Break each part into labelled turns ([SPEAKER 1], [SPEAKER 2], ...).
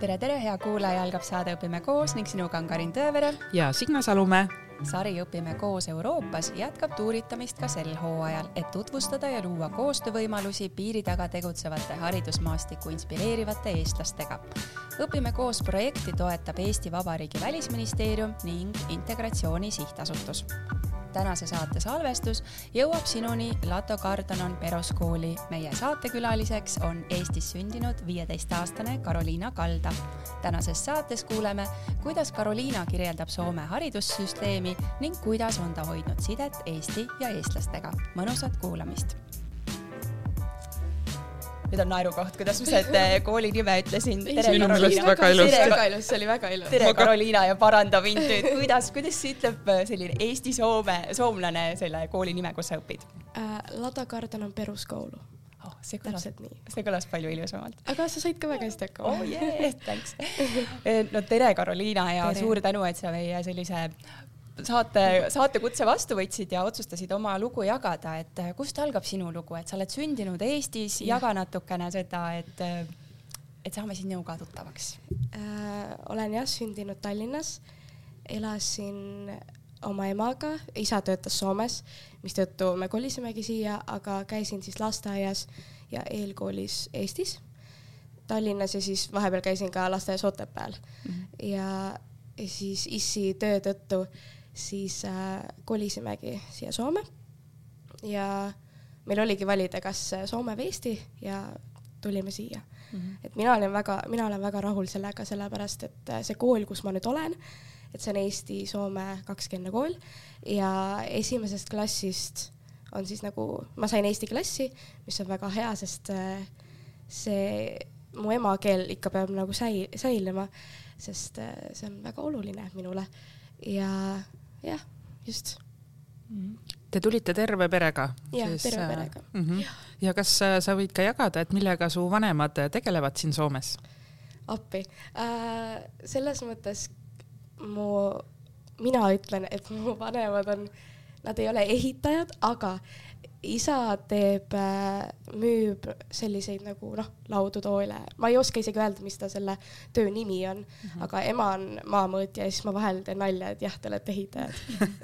[SPEAKER 1] tere, tere, hea kuulaja, algab saade Õpime koos ning sinuga on Karin Tõevere
[SPEAKER 2] ja Signe Salumäe.
[SPEAKER 1] sari Õpime koos Euroopas jätkab tuuritamist ka sel hooajal, et tutvustada ja luua koostöövõimalusi piiri taga tegutsevate haridusmaastikku inspireerivate eestlastega. õpime koos projekti toetab Eesti Vabariigi Välisministeerium ning Integratsiooni Sihtasutus tänase saate salvestus jõuab sinuni Lato Kardanon Peroskooli. meie saatekülaliseks on Eestis sündinud viieteistaastane Karoliina Kalda. tänases saates kuuleme, kuidas Karoliina kirjeldab Soome haridussüsteemi ning kuidas on ta hoidnud sidet Eesti ja eestlastega. mõnusat kuulamist nüüd on naerukoht, kuidas ma seda kooli nime ütlesin.
[SPEAKER 2] minu meelest väga ilus.
[SPEAKER 3] väga ilus, see oli väga ilus.
[SPEAKER 1] tere, Karoliina ja paranda mind nüüd, kuidas, kuidas ütleb äh, selline Eesti-Soome, soomlane selle kooli nime, kus sa õpid
[SPEAKER 3] äh,? Lada Kardan on Peruskoulu
[SPEAKER 1] oh,. see kõlas, see kõlas palju ilusamalt.
[SPEAKER 3] aga sa said ka väga hästi hakkama.
[SPEAKER 1] oh yeah, thanks. no tere, Karoliina ja tere. suur tänu, et sa meie sellise saate, saatekutse vastu võtsid ja otsustasid oma lugu jagada, et äh, kust algab sinu lugu, et sa oled sündinud Eestis, jaga natukene seda, et, äh, et saame sinuga tuttavaks
[SPEAKER 3] äh,. olen jah sündinud Tallinnas, elasin oma emaga, isa töötas Soomes, mistõttu me kolisimegi siia, aga käisin siis lasteaias ja eelkoolis Eestis, Tallinnas ja siis vahepeal käisin ka lasteaias Otepääl mm -hmm. ja, ja siis issi töö tõttu siis äh, kolisimegi siia Soome ja meil oligi valida, kas Soome või Eesti ja tulime siia mm. -hmm. et mina olen väga, mina olen väga rahul sellega, sellepärast et äh, see kool, kus ma nüüd olen, et see on Eesti-Soome kakskeelne kool ja esimesest klassist on siis nagu, ma sain eesti klassi, mis on väga hea, sest äh, see mu emakeel ikka peab nagu säi-, säilima, sest äh, see on väga oluline minule ja jah, just.
[SPEAKER 2] Te tulite terve perega?
[SPEAKER 3] jah, terve perega mm. -hmm.
[SPEAKER 2] ja kas äh, sa võid ka jagada, et millega su vanemad tegelevad siin Soomes?
[SPEAKER 3] appi äh,, selles mõttes mu, mina ütlen, et mu vanemad on, nad ei ole ehitajad, aga isa teeb, äh, müüb selliseid nagu noh, laudu, toole, ma ei oska isegi öelda, mis ta selle töö nimi on mm, -hmm. aga ema on maamõõtja ja siis ma vahel teen nalja, et jah, te olete ehitajad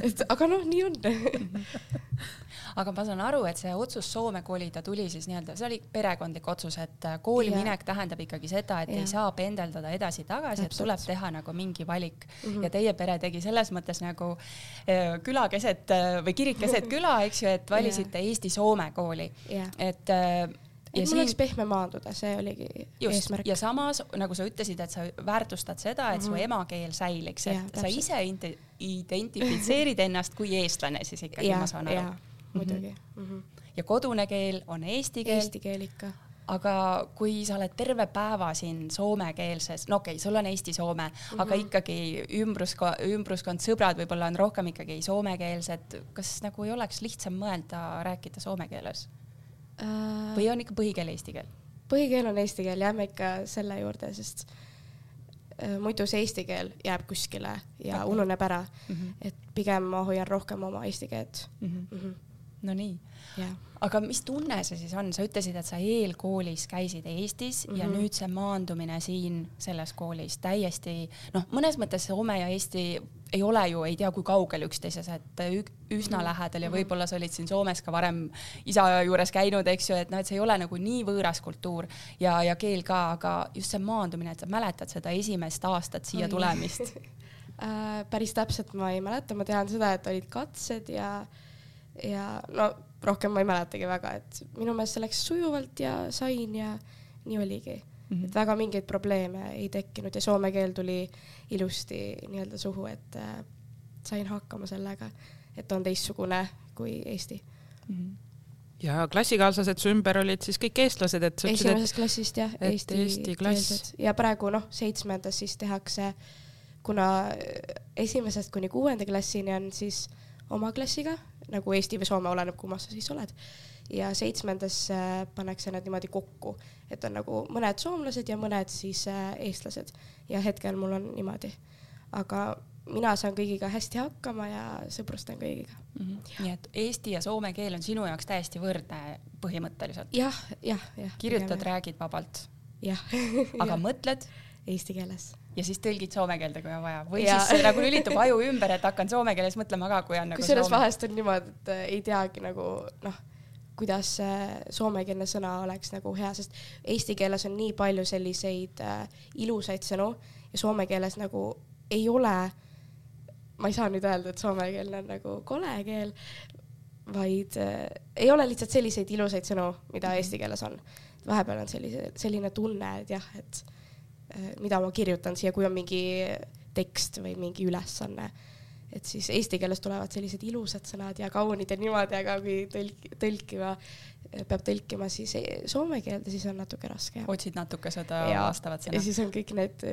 [SPEAKER 3] et aga noh, nii on
[SPEAKER 1] aga ma saan aru, et see otsus Soome kolida tuli siis nii-öelda, see oli perekondlik otsus, et äh, kooli yeah. minek tähendab ikkagi seda, et yeah. ei saa pendeldada edasi-tagasi, et tuleb teha nagu mingi valik mm. -hmm. ja teie pere tegi selles mõttes nagu äh, küla keset või kirik keset küla, eks ju, et valisite. Eesti-Soome kooli
[SPEAKER 3] yeah.,
[SPEAKER 1] et
[SPEAKER 3] ja mul siin... oleks pehme maanduda, see oligi Just, eesmärk.
[SPEAKER 1] ja samas, nagu sa ütlesid, et sa väärtustad seda, et mm -hmm. su mhm. emakeel säiliks, et ja, sa ise identifitseerid ennast kui eestlane siis ikkagi, ma saan aru
[SPEAKER 3] muidugi mm.
[SPEAKER 1] -hmm. ja kodune keel on eesti keel.
[SPEAKER 3] Eesti keel ikka.
[SPEAKER 1] Aga kui sa oled terve päeva siin soomekeelses, no okei okay,, sul on eesti-soome mm, -hmm. aga ikkagi ümbruskond, ümbruskond, sõbrad võib-olla on rohkem ikkagi soomekeelsed, kas nagu ei oleks lihtsam mõelda rääkida soome keeles uh...? või on ikka põhikeel eesti keel?
[SPEAKER 3] põhikeel on eesti keel, jääme ikka selle juurde, sest äh, muidu see eesti keel jääb kuskile ja okay. ununeb ära mm. -hmm. et pigem ma hoian rohkem oma eesti keelt mm. -hmm. Mm -hmm
[SPEAKER 1] no nii yeah.. aga mis tunne see siis on, sa ütlesid, et sa eelkoolis käisid Eestis mm -hmm. ja mhm. nüüd see maandumine siin selles koolis täiesti noh, mõnes mõttes Soome ja Eesti ei ole ju, ei tea, kui kaugel üksteises, et üsna -hmm. lähedal ja mhm. võib-olla sa olid siin Soomes ka varem isa juures käinud, eks ju, et noh, et see ei ole nagu nii võõras kultuur ja, ja keel ka, aga just see maandumine, et sa mäletad seda esimest aastat siia Oi. tulemist
[SPEAKER 3] äh, päris täpselt ma ei mäleta, ma tean seda, et olid katsed ja ja no rohkem ma ei mäletagi väga, et minu meelest see läks sujuvalt ja sain ja nii oligi mm. -hmm. et väga mingeid probleeme ei tekkinud ja soome keel tuli ilusti nii-öelda suhu, et äh, sain hakkama sellega, et on teistsugune kui Eesti mm.
[SPEAKER 2] -hmm ja klassikaaslased su ümber olid siis kõik eestlased, et
[SPEAKER 3] esimesest klassist jah, eesti, eesti klass ja praegu noh, seitsmendas siis tehakse, kuna esimesest kuni kuuenda klassini on siis oma klassiga nagu Eesti või Soome, oleneb, kummas sa siis oled. ja seitsmendasse pannakse nad niimoodi kokku, et on nagu mõned soomlased ja mõned siis äh, eestlased ja hetkel mul on niimoodi. aga mina saan kõigiga hästi hakkama ja sõbrustan kõigiga
[SPEAKER 1] mm. -hmm. nii et eesti ja soome keel on sinu jaoks täiesti võrdne põhimõtteliselt?
[SPEAKER 3] jah, jah, jah.
[SPEAKER 1] kirjutad, räägid vabalt?
[SPEAKER 3] jah
[SPEAKER 1] aga mõtled?
[SPEAKER 3] eesti keeles.
[SPEAKER 1] Ja siis tõlgid soome keelde, kui on vaja või ja. siis nagu lülitub aju ümber, et hakkan soome keeles mõtlema ka, kui on nagu
[SPEAKER 3] kusjuures vahest on niimoodi, et äh, ei teagi nagu noh, kuidas see soomekeelne sõna oleks nagu hea, sest eesti keeles on nii palju selliseid äh, ilusaid sõnu ja soome keeles nagu ei ole, ma ei saa nüüd öelda, et soomekeelne on nagu kole keel, vaid äh, ei ole lihtsalt selliseid ilusaid sõnu, mida mhm. eesti keeles on. vahepeal on sellise, selline tunne, et jah, et äh, mida ma kirjutan siia, kui on mingi tekst või mingi ülesanne, et siis eesti keeles tulevad sellised ilusad sõnad ja kaunid ja niimoodi, aga kui tõlk, tõlkima, peab tõlkima siis e-, soome keelde, siis on natuke raske.
[SPEAKER 1] otsid natuke seda vastavat sõna.
[SPEAKER 3] ja siis on kõik need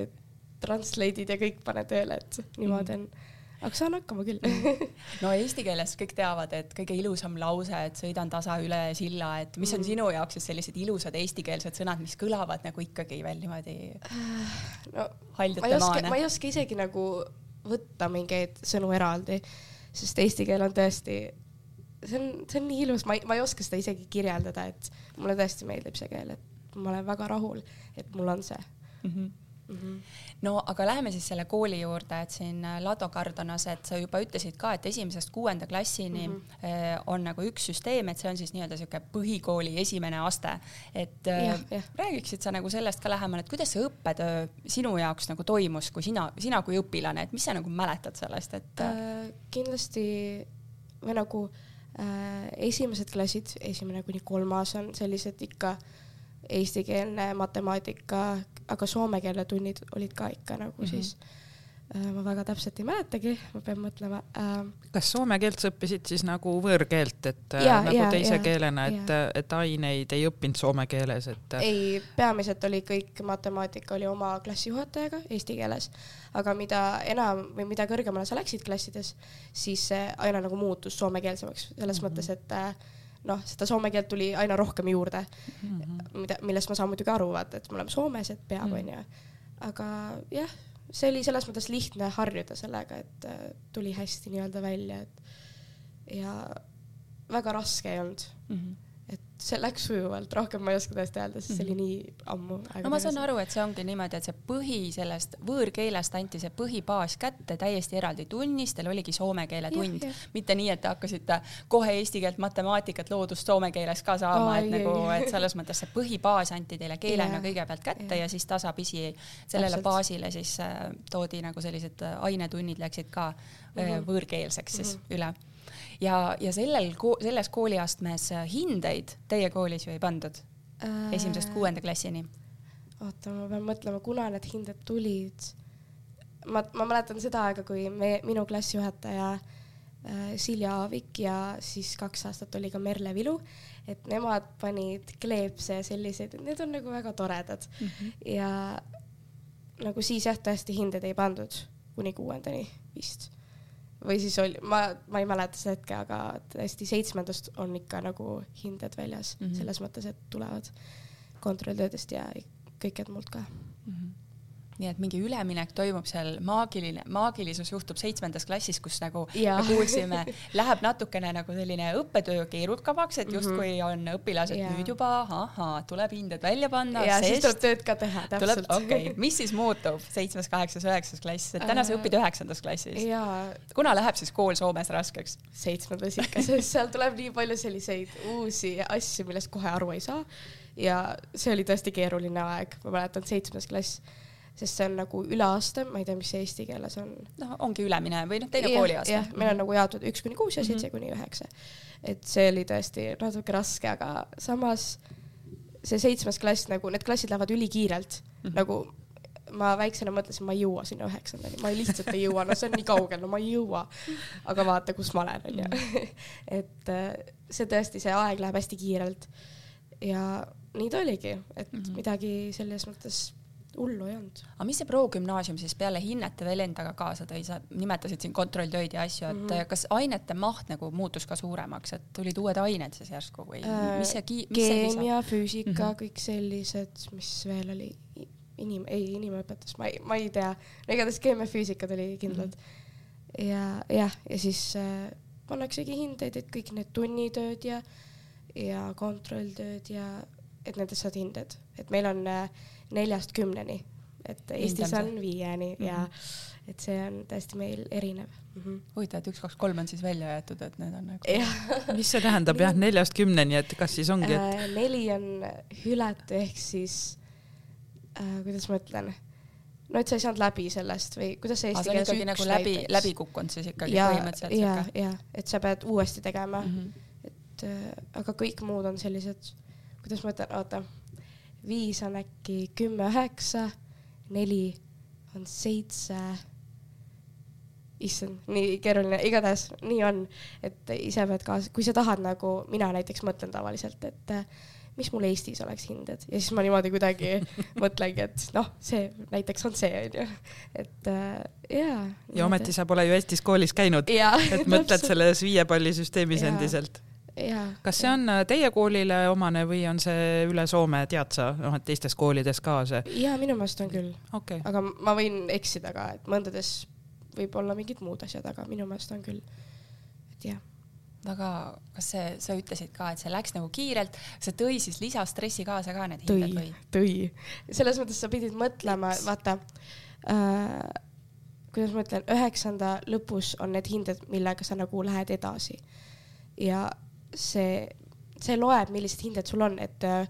[SPEAKER 3] translate'id ja kõik pane tööle, et niimoodi on mm -hmm aga saan hakkama küll
[SPEAKER 1] no eesti keeles kõik teavad, et kõige ilusam lause, et sõidan tasa üle silla, et mis on mm. sinu jaoks siis sellised ilusad eestikeelsed sõnad, mis kõlavad nagu ikkagi veel niimoodi
[SPEAKER 3] no, ma ei oska, ma ei oska isegi nagu võtta mingeid sõnu eraldi, sest eesti keel on tõesti, see on, see on nii ilus, ma ei, ma ei oska seda isegi kirjeldada, et mulle tõesti meeldib see keel, et ma olen väga rahul, et mul on see mm.
[SPEAKER 1] -hmm Mm -hmm. no aga läheme siis selle kooli juurde, et siin äh, Lado Cardonas, et sa juba ütlesid ka, et esimesest kuuenda klassini mm -hmm. on nagu üks süsteem, et see on siis nii-öelda sihuke põhikooli esimene aste. et äh, ja, ja. räägiksid sa nagu sellest ka lähemalt, et kuidas see õppetöö sinu jaoks nagu toimus, kui sina, sina kui õpilane, et mis sa nagu mäletad sellest, et
[SPEAKER 3] äh,? kindlasti või nagu äh, esimesed klassid, esimene kuni kolmas on sellised ikka eestikeelne matemaatika, aga soome keele tunnid olid ka ikka nagu mm -hmm. siis äh, ma väga täpselt ei mäletagi, ma pean mõtlema äh,.
[SPEAKER 2] kas soome keelt sa õppisid siis nagu võõrkeelt, et äh, ja, nagu ja, teise ja, keelena, et, et aineid ei õppinud soome keeles, et?
[SPEAKER 3] ei, peamiselt oli kõik matemaatika oli oma klassijuhatajaga eesti keeles, aga mida enam või mida kõrgemale sa läksid klassides, siis see aina nagu muutus soomekeelsemaks selles mm -hmm. mõttes, et äh, noh, seda soome keelt tuli aina rohkem juurde mm, -hmm. mida, millest ma saan muidugi aru, vaata, et me oleme Soomes, et peab, mhm. onju. aga jah, see oli selles mõttes lihtne harjuda sellega, et äh, tuli hästi nii-öelda välja, et ja väga raske ei olnud mm. -hmm see läks sujuvalt, rohkem ma ei oska tõesti öelda, sest see oli mhm. nii ammu.
[SPEAKER 1] no ma saan aru, et see ongi niimoodi, et see põhi sellest võõrkeelest anti see põhibaas kätte täiesti eraldi tunnis, teil oligi soome keele tund, mitte nii, et te hakkasite kohe eesti keelt, matemaatikat, loodust soome keeles ka saama, et nagu, et selles mõttes see põhibaas anti teile keelena kõigepealt kätte ja, ja siis tasapisi sellele Täpselt. baasile siis äh, toodi nagu sellised äh, ainetunnid läksid ka mm -hmm. võõrkeelseks siis mm -hmm. üle ja, ja sellel, selles kooliastmes hindeid teie koolis ju ei pandud äh... esimesest kuuenda klassini?
[SPEAKER 3] oota, ma pean mõtlema, kuna need hinded tulid. ma, ma mäletan seda aega, kui me, minu klassijuhataja äh, Silja Aavik ja siis kaks aastat oli ka Merle Vilu, et nemad panid kleepse ja selliseid, need on nagu väga toredad mm. -hmm. ja nagu siis jah, tõesti hindeid ei pandud kuni kuuendani vist või siis oli, ma, ma ei mäleta seda hetke, aga tõesti seitsmendast on ikka nagu hinded väljas mm -hmm. selles mõttes, et tulevad kontrolltöödest ja kõikjalt mult ka mm. -hmm
[SPEAKER 1] nii et mingi üleminek toimub seal, maagiline, maagilisus juhtub seitsmendas klassis, kus nagu ja. me kuulsime, läheb natukene nagu selline õppetöö keerukamaks, et justkui mhm. on õpilased ja. nüüd juba, ahhaa, tuleb hinded välja panna.
[SPEAKER 3] ja siis tuleb tööd ka teha, täpselt.
[SPEAKER 1] okei okay., mis siis muutub seitsmes, kaheksas, üheksas klass, et täna sa õpid üheksandas klassis. kuna läheb siis kool Soomes raskeks?
[SPEAKER 3] seitsmendas ikka, sest seal tuleb nii palju selliseid uusi asju, millest kohe aru ei saa. ja see oli tõesti keeruline aeg, ma mäletan, seitsmes klass sest see on nagu üle aasta, ma ei tea, mis see eesti keeles on.
[SPEAKER 1] noh, ongi ülemine või noh, teine kooliaasta.
[SPEAKER 3] jah, meil on nagu jaotatud üks kuni kuus ja seitse kuni üheksa. et see oli tõesti natuke raske, aga samas see seitsmes klass nagu, need klassid lähevad ülikiirelt mm, -hmm. nagu ma väiksena mõtlesin, ma ei jõua sinna üheksandani, ma ei lihtsalt ei jõua, no see on nii kaugel, no ma ei jõua. aga vaata, kus ma olen, onju. Mhm. et äh, see tõesti, see aeg läheb hästi kiirelt. ja nii ta oligi, et mm -hmm. midagi selles mõttes hullu ei olnud.
[SPEAKER 1] aga mis see progümnaasium siis peale hinnete veel endaga kaasa tõi, sa nimetasid siin kontrolltöid ja asju, et mm -hmm. kas ainete maht nagu muutus ka suuremaks, et tulid uued ained siis järsku või äh, mis see ki-?
[SPEAKER 3] keemia, füüsika mm, -hmm. kõik sellised, mis veel oli, inim-, ei inimõpetus, ma ei, ma ei tea, no igatahes keemia, füüsika tuli kindlalt mm. -hmm. ja jah, ja siis äh, pannaksegi hindeid, et kõik need tunnitööd ja, ja kontrolltööd ja et nendest saad hinded, et meil on äh, neljast kümneni et Eestis on viieni mm -hmm. ja et see on tõesti meil erinev
[SPEAKER 1] mm -hmm.. huvitav, et üks, kaks, kolm on siis välja jäetud, et need on nagu.
[SPEAKER 2] mis see tähendab jah, neljast kümneni, et kas siis ongi, et
[SPEAKER 3] äh,? neli on hületu ehk siis äh,, kuidas ma ütlen no et sa ei saanud läbi sellest või kuidas see eesti
[SPEAKER 1] keeles üks nagu läbi, läbi kukkunud siis ikkagi ja, põhimõtteliselt?
[SPEAKER 3] ja, ja et sa pead uuesti tegema mm, -hmm. et äh, aga kõik muud on sellised, kuidas ma ütlen, oota, viis on äkki kümme, üheksa, neli on seitse. issand, nii keeruline, igatahes nii on, et ise pead kaasa, kui sa tahad nagu, mina näiteks mõtlen tavaliselt, et äh, mis mul Eestis oleks hinded? Ja siis ma niimoodi kuidagi mõtlengi, et noh, see näiteks on see onju, et äh, jaa.
[SPEAKER 2] ja ometi sa pole ju Eestis koolis käinud, et mõtled selles viiepallisüsteemis endiselt kas see on äh, teie koolile omane või on see üle Soome, tead sa, noh, et teistes koolides ka see?
[SPEAKER 3] ja minu meelest on küll.
[SPEAKER 2] Okay..
[SPEAKER 3] aga ma võin eksida ka, et mõndades võib olla mingid muud asjad, aga minu meelest on küll, et jah
[SPEAKER 1] väga, kas see, sa ütlesid ka, et see läks nagu kiirelt, see tõi siis lisastressi kaasa ka need
[SPEAKER 3] tõi,
[SPEAKER 1] hinded või?
[SPEAKER 3] tõi, selles mõttes sa pidid mõtlema, vaata äh,, kuidas ma ütlen, üheksanda lõpus on need hinded, millega sa nagu lähed edasi. ja see, see loeb, millised hinded sul on, et äh,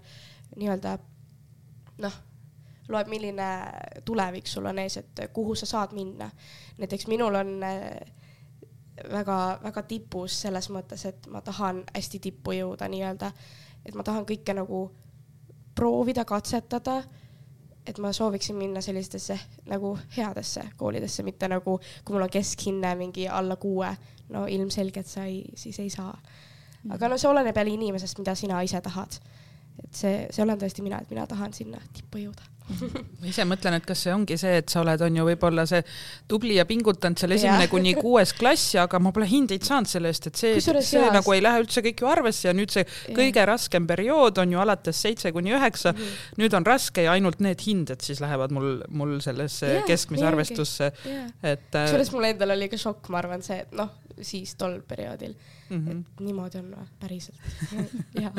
[SPEAKER 3] nii-öelda noh, loeb, milline tulevik sul on ees, et kuhu sa saad minna. näiteks minul on äh, väga-väga tipus selles mõttes, et ma tahan hästi tippu jõuda nii-öelda, et ma tahan kõike nagu proovida, katsetada. et ma sooviksin minna sellistesse nagu headesse koolidesse, mitte nagu, kui mul on keskhinne mingi alla kuue, no ilmselgelt sa ei, siis ei saa. Aga no see oleneb jälle inimesest, mida sina ise tahad. et see, see olen tõesti mina, et mina tahan sinna tippu jõuda
[SPEAKER 2] ma ise mõtlen, et kas see ongi see, et sa oled, on ju võib-olla see tubli ja pingutanud seal esimene kuni kuues klass, aga ma pole hindeid saanud selle eest, et see, see heas. nagu ei lähe üldse kõik ju arvesse ja nüüd see ja. kõige raskem periood on ju alates seitse kuni üheksa mm. -hmm. nüüd on raske ja ainult need hinded siis lähevad mul, mul sellesse ja, keskmise arvestusse, et.
[SPEAKER 3] kusjuures mul endal oli ka šokk, ma arvan, see, et noh, siis tol perioodil mm, -hmm. et niimoodi on või, päriselt jah.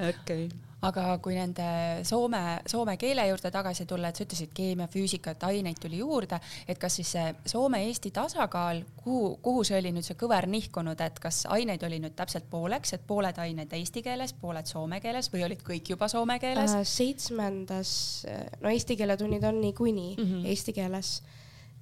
[SPEAKER 2] okei okay
[SPEAKER 1] aga kui nende soome, soome keele juurde tagasi tulla, et sa ütlesid keemia, füüsika, et aineid tuli juurde, et kas siis see soome-eesti tasakaal, kuhu, kuhu see oli nüüd see kõver nihkunud, et kas aineid oli nüüd täpselt pooleks, et pooled ained eesti keeles, pooled soome keeles või olid kõik juba soome keeles
[SPEAKER 3] äh,? seitsmendas, no eesti keele tunnid on niikuinii mm -hmm. eesti keeles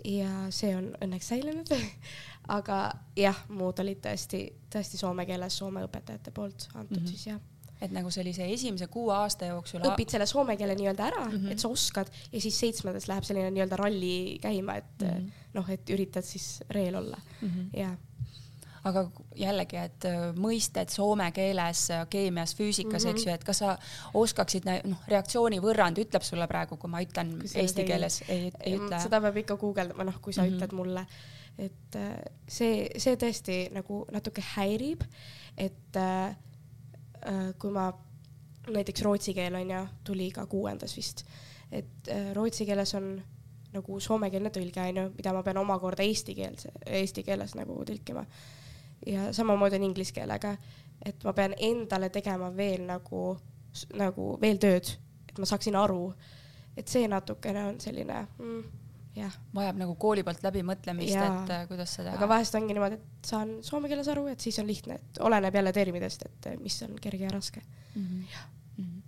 [SPEAKER 3] ja see on õnneks säilinud aga jah, muud olid tõesti, tõesti soome keeles Soome õpetajate poolt antud mm -hmm. siis jah
[SPEAKER 1] et nagu sellise esimese kuue aasta jooksul
[SPEAKER 3] õpid selle soome keele nii-öelda ära mm, -hmm. et sa oskad ja siis seitsmendas läheb selline nii-öelda ralli käima, et mm -hmm. noh, et üritad siis reel olla mm -hmm. ja
[SPEAKER 1] aga jällegi, et äh, mõisted soome keeles, keemias, füüsikas mm, -hmm. eks ju, et kas sa oskaksid, noh, reaktsioonivõrrand ütleb sulle praegu, kui ma ütlen kui eesti keeles, ei, ei ütle?
[SPEAKER 3] seda peab ikka guugeldama, noh, kui sa mm -hmm. ütled mulle, et äh, see, see tõesti nagu natuke häirib, et äh, Äh, kui ma näiteks rootsi keel on ju, tuli ka kuuendas vist, et äh, rootsi keeles on nagu soomekeelne tõlge on ju, mida ma pean omakorda eesti keelse, eesti keeles nagu tõlkima. ja samamoodi on inglise keelega, et ma pean endale tegema veel nagu, nagu veel tööd, et ma saaksin aru, et see natukene on selline mm.
[SPEAKER 1] Vajab nagu kooli poolt läbimõtlemist, et äh, kuidas seda.
[SPEAKER 3] aga vahest ongi niimoodi, et saan soome keeles aru, et siis on lihtne, et oleneb jälle terminidest, et äh, mis on kerge ja raske mm. -hmm.
[SPEAKER 1] mm -hmm.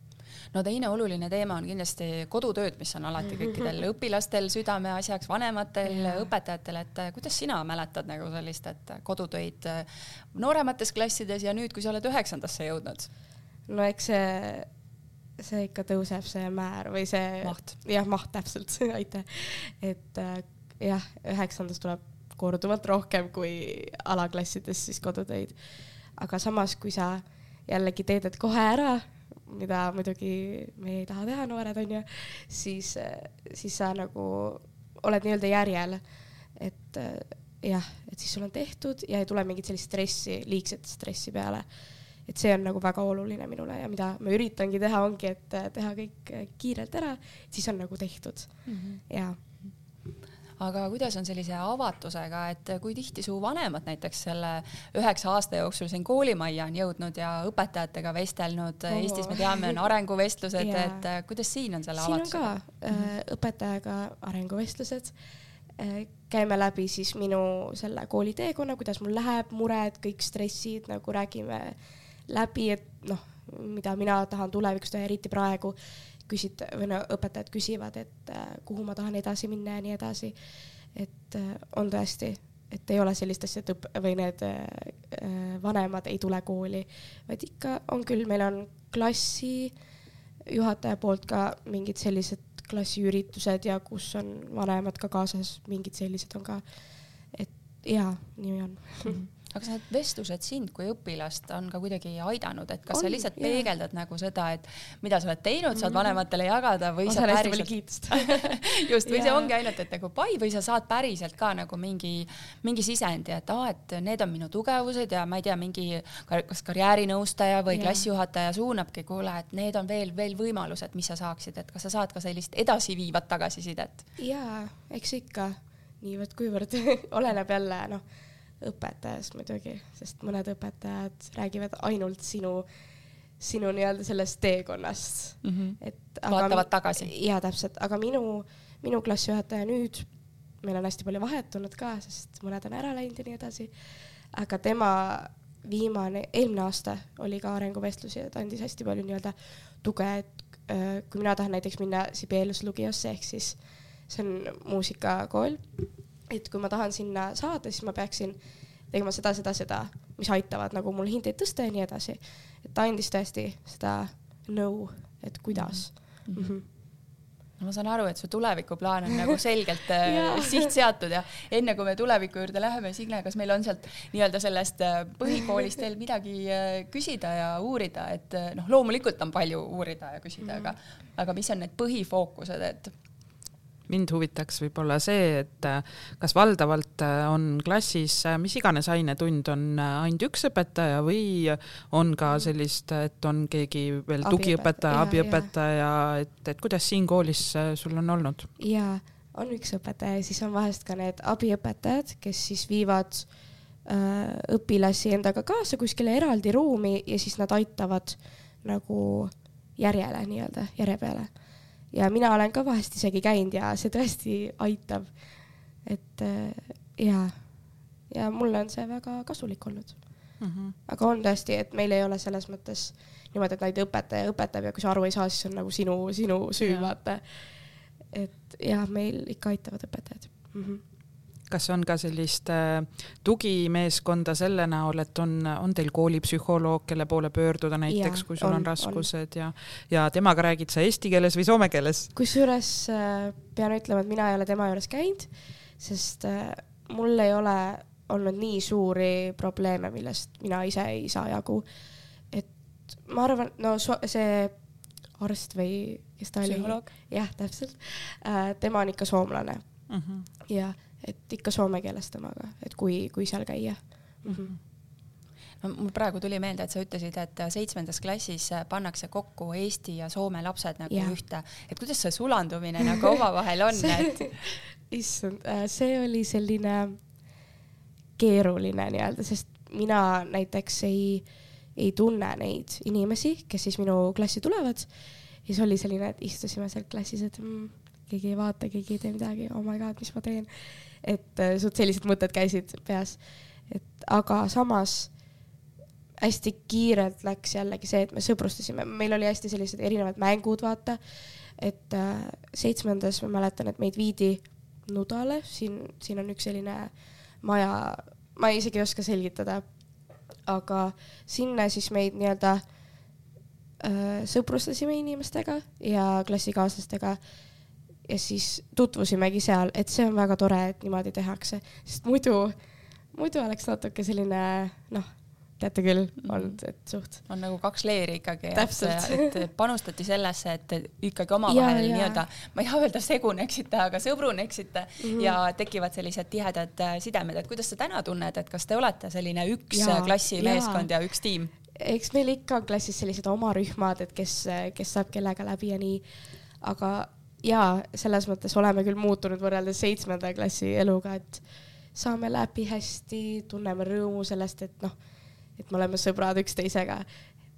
[SPEAKER 1] no teine oluline teema on kindlasti kodutööd, mis on alati kõikidel õpilastel südameasjaks, vanematel, õpetajatel, et äh, kuidas sina mäletad nagu sellist, et kodutöid nooremates klassides ja nüüd, kui sa oled üheksandasse jõudnud?
[SPEAKER 3] no eks see see ikka tõuseb, see määr või see
[SPEAKER 1] maht,
[SPEAKER 3] jah, maht täpselt aitäh. et äh, jah, üheksandas tuleb korduvalt rohkem kui alaklassides siis kodutöid. aga samas, kui sa jällegi teedad kohe ära, mida muidugi me ei taha teha, noored onju, siis, siis sa nagu oled nii-öelda järjel, et äh, jah, et siis sul on tehtud ja ei tule mingit sellist stressi, liigset stressi peale et see on nagu väga oluline minule ja mida ma üritangi teha, ongi, et äh, teha kõik äh, kiirelt ära, siis on nagu tehtud mm -hmm. ja
[SPEAKER 1] aga kuidas on sellise avatusega, et kui tihti su vanemad näiteks selle üheksa aasta jooksul siin koolimajja on jõudnud ja õpetajatega vestelnud oh., Eestis me teame, on arenguvestlused yeah., et äh, kuidas siin on selle
[SPEAKER 3] siin avatusega? siin on ka äh, õpetajaga arenguvestlused äh, käime läbi siis minu selle kooliteekonna, kuidas mul läheb, mured, kõik stressid nagu räägime läbi, et noh, mida mina tahan tulevikus teha, eriti praegu küsit- või no õpetajad küsivad, et äh, kuhu ma tahan edasi minna ja nii edasi. et äh, on tõesti, et ei ole sellist asja, et õp- või need äh, vanemad ei tule kooli, vaid ikka on küll, meil on klassi juhataja poolt ka mingid sellised klassiüritused ja kus on vanemad ka kaasas, mingid sellised on ka. et jaa, nii on mm. -hmm
[SPEAKER 1] aga kas need vestlused sind kui õpilast on ka kuidagi aidanud, et kas on, sa lihtsalt jah. peegeldad nagu seda, et mida sa oled teinud, saad mhm. vanematele jagada või sa
[SPEAKER 3] päriselt
[SPEAKER 1] just, või see ongi ainult, et nagu pai või sa saad päriselt ka nagu mingi, mingi sisendi, et aa, et need on minu tugevused ja ma ei tea, mingi kas karjäärinõustaja või ja. klassijuhataja suunabki, kuule, et need on veel, veel võimalused, mis sa saaksid, et kas sa saad ka sellist edasiviivat tagasisidet?
[SPEAKER 3] jaa, eks ikka niivõrd-kuivõrd oleneb jälle noh õpetajast muidugi, sest mõned õpetajad räägivad ainult sinu, sinu nii-öelda sellest teekonnast
[SPEAKER 1] mm. -hmm. et aga, vaatavad tagasi.
[SPEAKER 3] jaa, täpselt, aga minu, minu klassijuhataja nüüd, meil on hästi palju vahetunud ka, sest mõned on ära läinud ja nii edasi, aga tema viimane, eelmine aasta oli ka arenguvestlusi ja ta andis hästi palju nii-öelda tuge, et äh, kui mina tahan näiteks minna Sibelius Lugiosse ehk siis see on muusikakool et kui ma tahan sinna saada, siis ma peaksin tegema seda, seda, seda, mis aitavad nagu mul hindeid tõsta ja nii edasi. et ta andis tõesti seda nõu, et kuidas mm. -hmm.
[SPEAKER 1] no ma saan aru, et su tulevikuplaan on nagu selgelt äh, siht seatud ja enne kui me tuleviku juurde läheme, Signe, kas meil on sealt nii-öelda sellest äh, põhikoolist veel midagi äh, küsida ja uurida, et noh, loomulikult on palju uurida ja küsida mm, -hmm. aga, aga mis on need põhifookused, et
[SPEAKER 2] mind huvitaks võib-olla see, et äh, kas valdavalt äh, on klassis äh, mis iganes ainetund on ainult üks õpetaja või on ka mhm. sellist, et on keegi veel tugiõpetaja, abiõpetaja, et, et kuidas siin koolis sul on olnud?
[SPEAKER 3] jaa, on üks õpetaja ja siis on vahest ka need abiõpetajad, kes siis viivad äh, õpilasi endaga kaasa kuskile eraldi ruumi ja siis nad aitavad nagu järjele nii-öelda, järje peale ja mina olen ka vahest isegi käinud ja see tõesti aitab. et äh, ja, ja mulle on see väga kasulik olnud mm. -hmm. aga on tõesti, et meil ei ole selles mõttes niimoodi, et näiteks õpetaja õpetab ja kui sa aru ei saa, siis on nagu sinu, sinu süü, vaata. et jah, meil ikka aitavad õpetajad mm. -hmm
[SPEAKER 2] kas on ka sellist äh, tugimeeskonda selle näol, et on, on teil koolipsühholoog, kelle poole pöörduda näiteks, kui sul on, on raskused on. ja, ja temaga räägid sa eesti keeles või soome keeles?
[SPEAKER 3] kusjuures äh, pean ütlema, et mina ei ole tema juures käinud, sest äh, mul ei ole olnud nii suuri probleeme, millest mina ise ei saa jagu. et ma arvan, no see arst või kes ta oli? jah, täpselt. tema on ikka soomlane mm. -hmm. ja et ikka soome keeles temaga, et kui, kui seal käia mm. -hmm
[SPEAKER 1] no mul praegu tuli meelde, et sa ütlesid, et seitsmendas klassis pannakse kokku Eesti ja Soome lapsed nagu ja. ühte, et kuidas see sulandumine nagu omavahel on et...?
[SPEAKER 3] issand, äh, see oli selline keeruline nii-öelda, sest mina näiteks ei, ei tunne neid inimesi, kes siis minu klassi tulevad. ja siis oli selline, et istusime seal klassis, et mm, keegi ei vaata, keegi ei tee midagi, oh my god, mis ma teen. Et äh, suht sellised mõtted käisid peas. et aga samas hästi kiirelt läks jällegi see, et me sõbrustasime, meil oli hästi sellised erinevad mängud, vaata. et äh, seitsmendas ma mäletan, et meid viidi Nudale, siin, siin on üks selline maja, ma isegi ei oska selgitada, aga sinna siis meid nii-öelda äh, sõprustasime inimestega ja klassikaaslastega ja siis tutvusimegi seal, et see on väga tore, et niimoodi tehakse, sest muidu, muidu oleks natuke selline noh, teate küll mhm. olnud, et suht.
[SPEAKER 1] on nagu kaks leeri ikkagi, et, et panustati sellesse, et ikkagi omavahel nii-öelda, ma ei taha öelda seguneksite, aga sõbruneksite mm -hmm. ja tekivad sellised tihedad äh, sidemed, et kuidas sa täna tunned, et kas te olete selline üks ja, klassimeeskond ja. ja üks tiim?
[SPEAKER 3] eks meil ikka on klassis sellised oma rühmad, et kes, kes saab kellega läbi ja nii, aga ja selles mõttes oleme küll muutunud võrreldes seitsmenda klassi eluga, et saame läbi hästi, tunneme rõõmu sellest, et noh, et me oleme sõbrad üksteisega.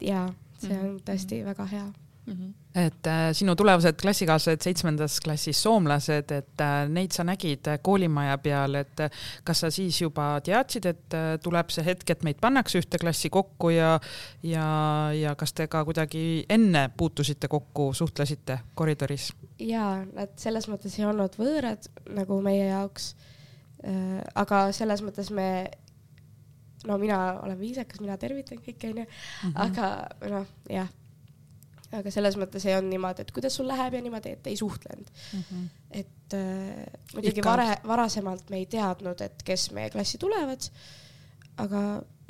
[SPEAKER 3] ja see on mhm. tõesti mm -hmm. väga hea
[SPEAKER 2] mm. -hmm. Et äh, sinu tulevased klassikaaslased seitsmendas klassis, soomlased, et äh, neid sa nägid äh, koolimaja peal, et äh, kas sa siis juba teadsid, et äh, tuleb see hetk, et meid pannakse ühte klassi kokku ja ja, ja kas te ka kuidagi enne puutusite kokku, suhtlesite koridoris?
[SPEAKER 3] jaa, nad selles mõttes ei olnud võõrad nagu meie jaoks äh,. aga selles mõttes me no mina olen viisakas, mina tervitan kõiki onju, mhm. aga noh, jah aga selles mõttes ei olnud niimoodi, et kuidas sul läheb ja niimoodi, et ei suhtlenud mm. -hmm. et äh, muidugi vare, varasemalt me ei teadnud, et kes meie klassi tulevad, aga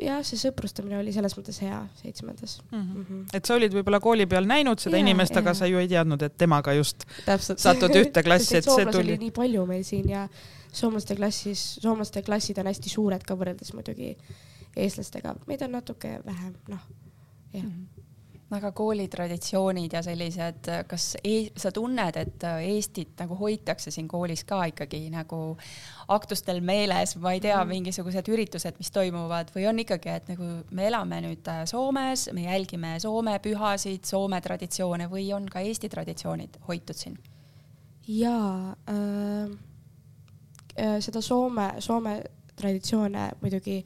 [SPEAKER 3] jah, see sõprustamine oli selles mõttes hea seitsmendas mm.
[SPEAKER 2] -hmm. Mm -hmm. et sa olid võib-olla kooli peal näinud seda ja, inimest, aga sa ju ei teadnud, et temaga just Täpselt. satud ühte klassi, et see tuli.
[SPEAKER 3] nii palju meil siin ja soomlaste klassis, soomlaste klassid on hästi suured ka võrreldes muidugi eestlastega, meid on natuke vähem, noh, jah mm. -hmm
[SPEAKER 1] aga koolitraditsioonid ja sellised, kas e sa tunned, et Eestit nagu hoitakse siin koolis ka ikkagi nagu aktustel meeles, ma ei tea, mhm. mingisugused üritused, mis toimuvad või on ikkagi, et nagu me elame nüüd Soomes, me jälgime Soome pühasid, Soome traditsioone või on ka Eesti traditsioonid hoitud siin?
[SPEAKER 3] jaa äh,, äh, seda Soome, Soome traditsioone muidugi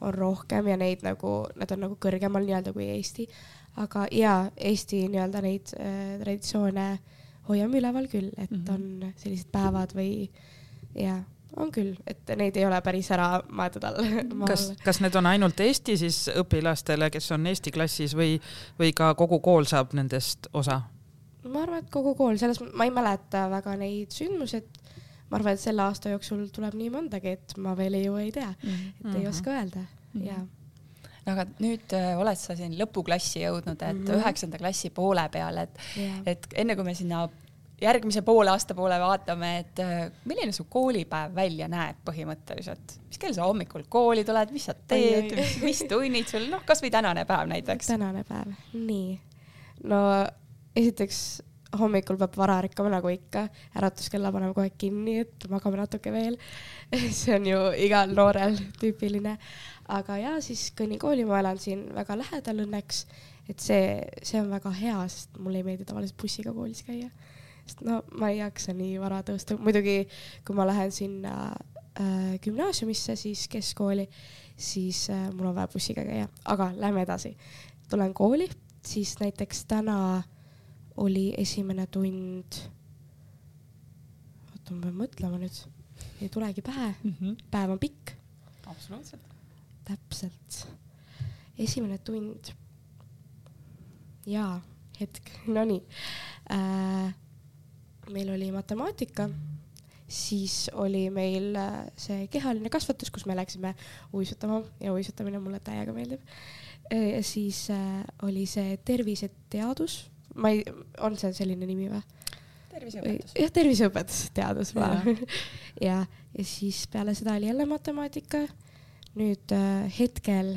[SPEAKER 3] on rohkem ja neid nagu, need on nagu kõrgemal nii-öelda kui Eesti aga ja Eesti nii-öelda neid äh, traditsioone hoiame üleval küll, et mm -hmm. on sellised päevad või ja on küll, et neid ei ole päris ära maetud all
[SPEAKER 2] kas, kas need on ainult Eesti siis õpilastele, kes on Eesti klassis või, või ka kogu kool saab nendest osa?
[SPEAKER 3] ma arvan, et kogu kool, selles ma ei mäleta väga neid sündmusi, et ma arvan, et selle aasta jooksul tuleb nii mõndagi, et ma veel ju ei tea mm, -hmm. et ei mhm. oska öelda mm, -hmm. ja
[SPEAKER 1] no aga nüüd äh, oled sa siin lõpuklassi jõudnud, et mhm. üheksanda mm -hmm. klassi poole peal, et yeah., et enne kui me sinna järgmise poole aasta poole vaatame, et äh, milline su koolipäev välja näeb põhimõtteliselt, mis kell sa hommikul kooli tuled, mis sa teed, mis, mis tunnid sul, noh, kasvõi tänane päev näiteks.
[SPEAKER 3] tänane päev, nii. no esiteks hommikul peab vara ärkama nagu ikka, äratuskella paneme kohe kinni, et magame natuke veel see on ju igal noorel tüüpiline aga ja siis Kõnni kooli ma elan siin väga lähedal õnneks, et see, see on väga hea, sest mulle ei meeldi tavaliselt bussiga koolis käia. sest no ma ei jaksa nii vara tõusta, muidugi kui ma lähen sinna äh, gümnaasiumisse, siis keskkooli, siis äh, mul on vaja bussiga käia, aga lähme edasi. tulen kooli, siis näiteks täna oli esimene tund, oota, ma pean mõtlema nüüd, ei tulegi pähe mm, -hmm. päev on pikk.
[SPEAKER 1] absoluutselt
[SPEAKER 3] täpselt. esimene tund. jaa, hetk, nonii äh,. meil oli matemaatika, siis oli meil äh, see kehaline kasvatus, kus me läksime uisutama ja uisutamine mulle täiega meeldib. Ja siis äh, oli see terviseteadus, ma ei, on see selline nimi või?
[SPEAKER 1] terviseõpetus.
[SPEAKER 3] jah, terviseõpetus, teadus, ja, ja, ja siis peale seda oli jälle matemaatika nüüd äh, hetkel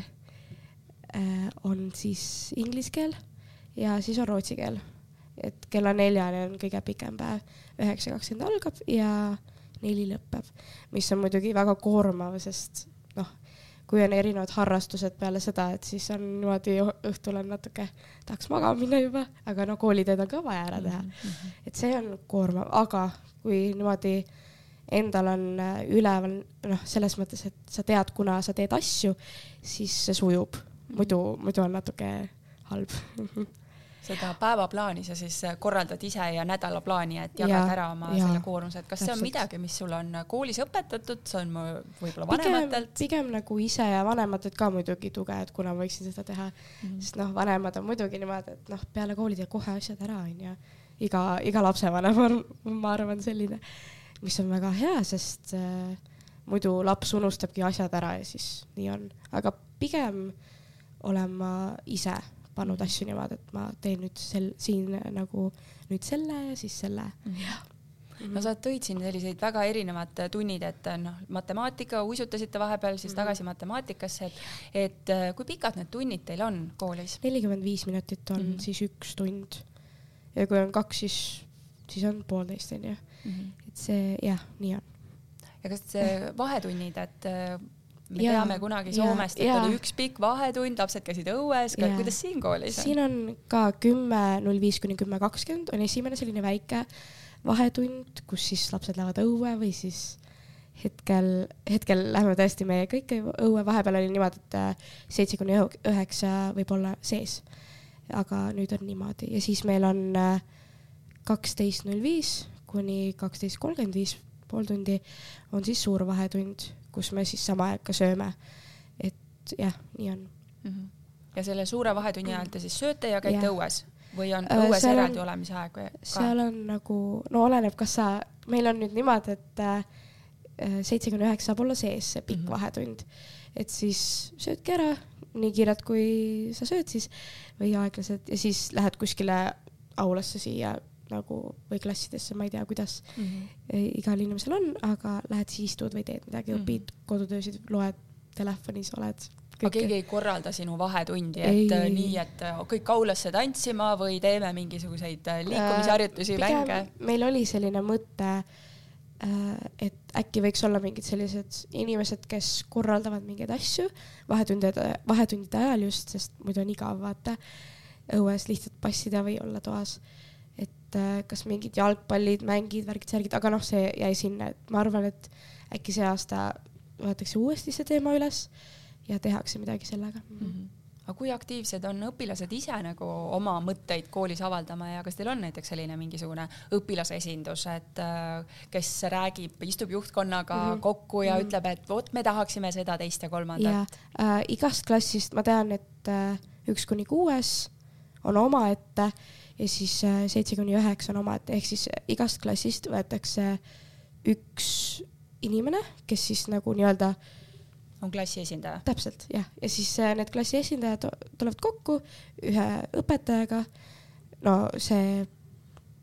[SPEAKER 3] äh, on siis inglise keel ja siis on rootsi keel. et kella neljani on kõige pikem päev, üheksa kakskümmend algab ja neli lõpeb, mis on muidugi väga koormav, sest noh, kui on erinevad harrastused peale seda, et siis on niimoodi õhtul on natuke, tahaks magama minna juba, aga no koolitööd on ka vaja ära teha mm. -hmm. et see on koormav, aga kui niimoodi äh, endal on äh, üleval noh, selles mõttes, et sa tead, kuna sa teed asju, siis see sujub, muidu, muidu on natuke halb
[SPEAKER 1] seda päevaplaani sa siis äh, korraldad ise ja nädalaplaani, et jagad ja, ära oma ja, selle koormuse, et kas täpselt. see on midagi, mis sul on äh, koolis õpetatud, see on võib-olla vanematelt?
[SPEAKER 3] pigem nagu ise ja vanematelt ka muidugi tuge, et kuna ma võiksin seda teha mm, -hmm. sest noh, vanemad on muidugi niimoodi, et noh, peale kooli tee kohe asjad ära, onju. iga, iga lapsevanem on, ma arvan, selline mis on väga hea, sest äh, muidu laps unustabki asjad ära ja siis nii on, aga pigem olen ma ise pannud asju niimoodi, et ma teen nüüd sel-, siin nagu nüüd selle ja siis selle mm. -hmm
[SPEAKER 1] no sa tõid siin selliseid väga erinevad tunnid, et noh, matemaatika, uisutasite vahepeal siis -hmm. tagasi matemaatikasse, et, et äh, kui pikad need tunnid teil on koolis?
[SPEAKER 3] nelikümmend viis minutit on mm -hmm. siis üks tund. ja kui on kaks, siis siis on poolteist onju mm. -hmm. See jah, nii on.
[SPEAKER 1] ja kas see vahetunnid, et äh, me ja, teame kunagi Soomest, et ja. oli üks pikk vahetund, lapsed käisid õues, kuidas siin koolis
[SPEAKER 3] on? siin on ka kümme null viis kuni kümme kakskümmend on esimene selline väike vahetund, kus siis lapsed lähevad õue või siis hetkel, hetkel läheme tõesti meie kõik õue, vahepeal oli niimoodi, et äh, seitse kuni üheksa võib olla sees. aga nüüd on niimoodi ja siis meil on äh, kaksteist null viis kuni kaksteist kolmkümmend viis, pool tundi on siis suur vahetund, kus me siis sama aega sööme. et jah, nii on mm. -hmm.
[SPEAKER 1] ja selle suure vahetunni ajal te siis sööte ja käite ja. õues või on äh, õues seal eraldi on, olemise aeg või?
[SPEAKER 3] seal on nagu, no oleneb, kas sa, meil on nüüd niimoodi, et äh, seitse kuni üheksa saab olla sees see pikk mm -hmm. vahetund, et siis söödki ära nii kiirelt, kui sa sööd siis või aeglaselt ja siis lähed kuskile aulasse siia nagu või klassidesse, ma ei tea, kuidas mm -hmm. igal inimesel on, aga lähed siis istud või teed midagi mm, -hmm. õpid kodutöösid, loed telefonis, oled.
[SPEAKER 1] aga keegi ei korralda sinu vahetundi, et ei. Äh, nii, et äh, kõik aulasse tantsima või teeme mingisuguseid äh, liikumisharjutusi, mänge?
[SPEAKER 3] meil oli selline mõte, et äkki võiks olla mingid sellised inimesed, kes korraldavad mingeid asju vahetundide, vahetundide ajal just, sest muidu on igav vaata õues lihtsalt passida või olla toas et äh, kas mingid jalgpallid, mängid, värgid, särgid, aga noh, see jäi sinna, et ma arvan, et äkki see aasta võetakse uuesti see teema üles ja tehakse midagi sellega mm. -hmm
[SPEAKER 1] aga kui aktiivsed on õpilased ise nagu oma mõtteid koolis avaldama ja kas teil on näiteks selline mingisugune õpilasesindus, et äh, kes räägib, istub juhtkonnaga mm -hmm. kokku ja mm -hmm. ütleb, et vot me tahaksime seda, teist ja kolmandat?
[SPEAKER 3] Äh, igast klassist ma tean, et äh, üks kuni kuues on omaette ja siis äh, seitse kuni üheksa on omaette, ehk siis äh, igast klassist võetakse üks inimene, kes siis nagu nii-öelda
[SPEAKER 1] on klassi esindaja?
[SPEAKER 3] täpselt, jah, ja siis äh, need klassi esindajad tulevad kokku ühe õpetajaga, no see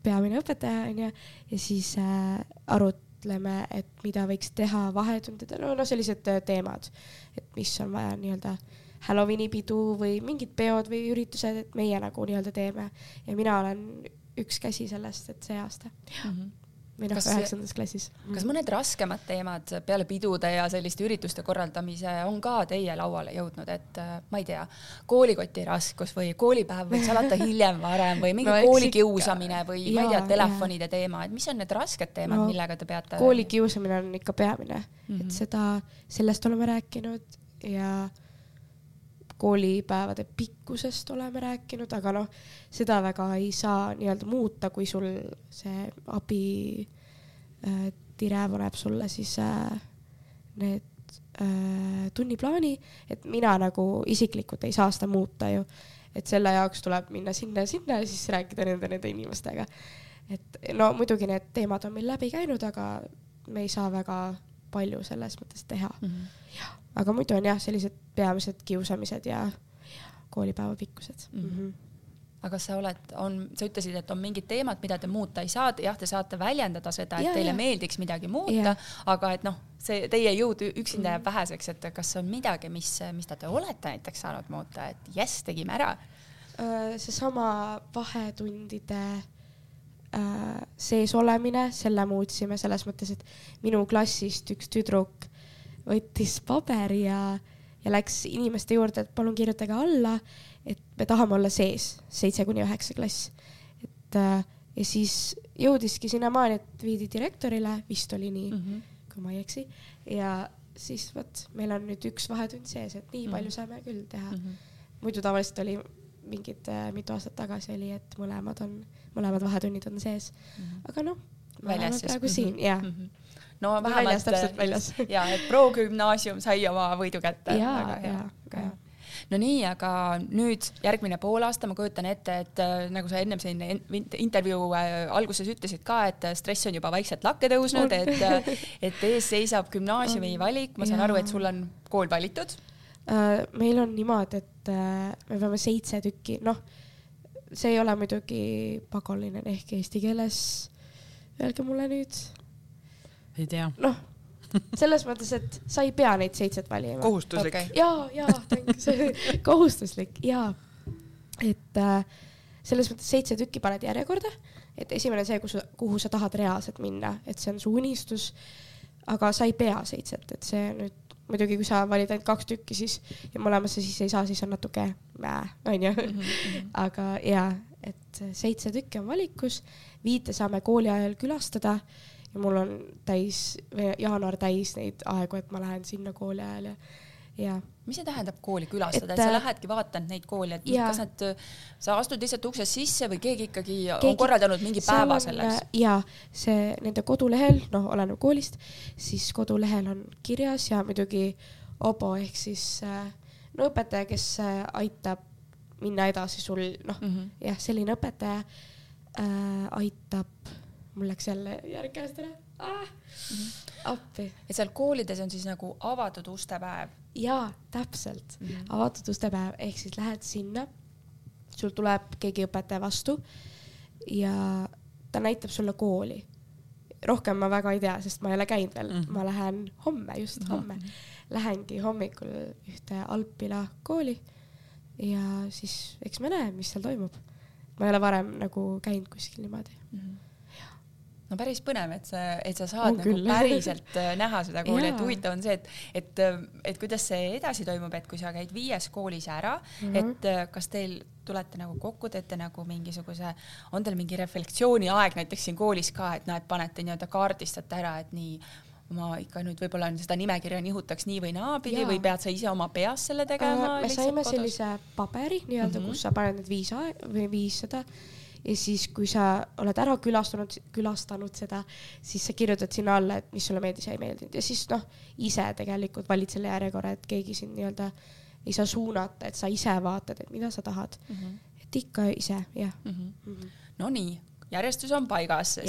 [SPEAKER 3] peamine õpetaja onju, ja siis arutleme, et mida võiks teha vahetundidel, no, no sellised teemad, et mis on vaja nii-öelda Halloweeni pidu või mingid peod või üritused, et meie nagu nii-öelda teeme ja mina olen üks käsi sellest, et see aasta mm. -hmm või noh, üheksandas klassis.
[SPEAKER 1] kas mõned raskemad teemad peale pidude ja selliste ürituste korraldamise on ka teie lauale jõudnud, et äh, ma ei tea, koolikoti raskus või koolipäev võiks alata hiljem, varem või mingi no, koolikiusamine või ja, ma ei tea, telefonide ja. teema, et mis on need rasked teemad no,, millega te peate?
[SPEAKER 3] koolikiusamine on ikka peamine mm, -hmm. et seda, sellest oleme rääkinud ja koolipäevade pikkusest oleme rääkinud, aga noh, seda väga ei saa nii-öelda muuta, kui sul see abi äh, dire paneb sulle siis äh, need äh, tunniplaani, et mina nagu isiklikult ei saa seda muuta ju. et selle jaoks tuleb minna sinna ja sinna ja siis rääkida nende, nende inimestega. et no muidugi need teemad on meil läbi käinud, aga me ei saa väga palju selles mõttes teha mm. -hmm aga muidu on jah, sellised peamised kiusamised ja, ja koolipäeva pikkused mm. -hmm
[SPEAKER 1] aga sa oled, on, sa ütlesid, et on mingid teemad, mida te muuta ei saa, jah, te saate väljendada seda, et ja, teile ja. meeldiks midagi muuta, aga et noh, see teie jõud üksinda jääb mm. väheseks, et kas on midagi, mis, mida te olete näiteks saanud muuta, et jess, tegime ära?
[SPEAKER 3] Seesama vahetundide sees olemine, selle muutsime selles mõttes, et minu klassist üks tüdruk võttis paberi ja, ja läks inimeste juurde, et palun kirjutage alla, et me tahame olla sees, seitse kuni üheksa klass. et äh, ja siis jõudiski sinnamaani, et viidi direktorile, vist oli nii mm, -hmm. kui ma ei eksi, ja siis vot, meil on nüüd üks vahetund sees, et nii mm -hmm. palju saame küll teha mm. -hmm. muidu tavaliselt oli mingid äh, mitu aastat tagasi oli, et mõlemad on, mõlemad vahetunnid on sees mm. -hmm. aga noh, me oleme praegu mm -hmm. siin, jah mm. -hmm
[SPEAKER 1] no vähemalt väljas, täpselt väljas. ja et Pro gümnaasium sai oma võidu kätte.
[SPEAKER 3] ja, ja, ja
[SPEAKER 1] no nii, aga nüüd järgmine poolaasta, ma kujutan ette, et äh, nagu sa ennem siin intervjuu äh, alguses ütlesid ka, et äh, stress on juba vaikselt lakke tõusnud, et, et ees seisab gümnaasiumi valik, ma saan ja. aru, et sul on kool valitud
[SPEAKER 3] meil on niimoodi, et me peame seitse tükki, noh, see ei ole muidugi pagoline ehk eesti keeles. Öelge mulle nüüd
[SPEAKER 2] ei tea.
[SPEAKER 3] noh, selles mõttes, et sa ei pea neid seitset valima.
[SPEAKER 2] kohustuslik okay..
[SPEAKER 3] ja, ja, kohustuslik ja, et äh, selles mõttes seitse tükki paned järjekorda, et esimene see, kus, kuhu sa tahad reaalselt minna, et see on su unistus. aga sa ei pea seitset, et see nüüd muidugi, kui sa valid ainult kaks tükki, siis ja mõlemasse siis ei saa, siis on natuke mäe, onju. Mhm, mhm. aga ja, et seitse tükki on valikus, viite saame kooli ajal külastada ja mul on täis, jaanuar täis neid aegu, et ma lähen sinna kooli ajal ja ja.
[SPEAKER 1] mis see tähendab kooli külastada, et sa äh, lähedki vaatad neid koole, et ja. kas nad, sa astud lihtsalt uksest sisse või keegi ikkagi keegi, on korraldanud mingi päeva selleks?
[SPEAKER 3] ja see nende kodulehel, noh, oleneb koolist, siis kodulehel on kirjas ja muidugi obo ehk siis äh, no õpetaja, kes äh, aitab minna edasi sul, noh mm -hmm. jah, selline õpetaja äh, aitab, mul läks jälle järg käest ära ah. -hmm. appi.
[SPEAKER 1] et seal koolides on siis nagu avatud ustepäev?
[SPEAKER 3] jaa, täpselt mm, -hmm. avatud ustepäev, ehk siis lähed sinna, sul tuleb keegi õpetaja vastu ja ta näitab sulle kooli. rohkem ma väga ei tea, sest ma ei ole käinud veel mm, -hmm. ma lähen homme, just mm -hmm. homme, lähengi hommikul ühte Alpila kooli ja siis eks me näe, mis seal toimub. ma ei ole varem nagu käinud kuskil niimoodi mm. -hmm
[SPEAKER 1] no päris põnev, et sa, et sa saad on nagu küll. päriselt äh, näha seda kooli, et huvitav on see, et, et, et kuidas see edasi toimub, et kui sa käid viies koolis ära mm, -hmm. et äh, kas teil tulete nagu kokku, teete nagu mingisuguse, on teil mingi reflektsiooniaeg näiteks siin koolis ka, et näed, panete nii-öelda kaardistate ära, et nii ma ikka nüüd võib-olla seda nimekirja nihutaks nii või naapidi ja. või pead sa ise oma peas selle tegema
[SPEAKER 3] äh,? me saime kodus? sellise paberi nii-öelda mm, -hmm. kus sa paned need viis aeg või viis seda ja siis, kui sa oled ära külastanud, külastanud seda, siis sa kirjutad sinna alla, et mis sulle meeldis ja ei meeldinud ja siis noh, ise tegelikult valid selle järjekorra, et keegi sind nii-öelda ei saa suunata, et sa ise vaatad, et mida sa tahad mm. -hmm. et ikka ise, jah mm. -hmm.
[SPEAKER 1] Mm -hmm. Nonii, järjestus on paigas,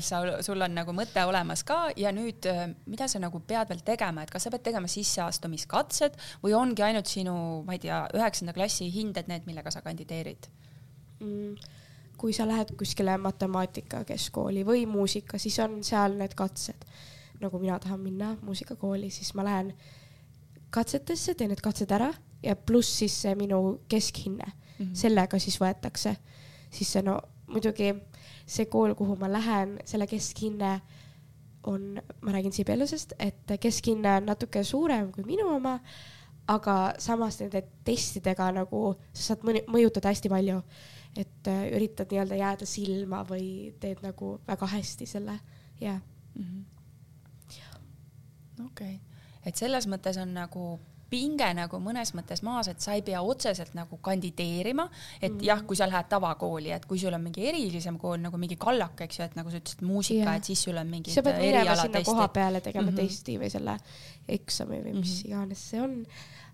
[SPEAKER 1] sa, sul on nagu mõte olemas ka ja nüüd, äh, mida sa nagu pead veel tegema, et kas sa pead tegema sisseastumiskatsed või ongi ainult sinu, ma ei tea, üheksanda klassi hinded need, millega sa kandideerid
[SPEAKER 3] mm.? Kui sa lähed kuskile matemaatika keskkooli või muusika, siis on seal need katsed. nagu mina tahan minna muusikakooli, siis ma lähen katsetesse, teen need katsed ära ja pluss siis see minu keskhinne mm, -hmm. sellega siis võetakse. siis see no muidugi see kool, kuhu ma lähen, selle keskhinne on, ma räägin Sibeliusest, et keskhinne on natuke suurem kui minu oma, aga samas nende testidega nagu sa saad mõjutada hästi palju et äh, üritad nii-öelda jääda silma või teed nagu väga hästi selle, jah. Mhm.
[SPEAKER 1] okei, et selles mõttes on nagu pinge nagu mõnes mõttes maas, et sa ei pea otseselt nagu kandideerima, et mm -hmm. jah, kui sa lähed tavakooli, et kui sul on mingi erilisem kool nagu mingi kallak, eks ju, et nagu sa ütlesid, muusika, et siis sul on mingi
[SPEAKER 3] sa pead minema sinna koha peale tegema mm -hmm. testi või selle eksami või mis mm -hmm. iganes see on,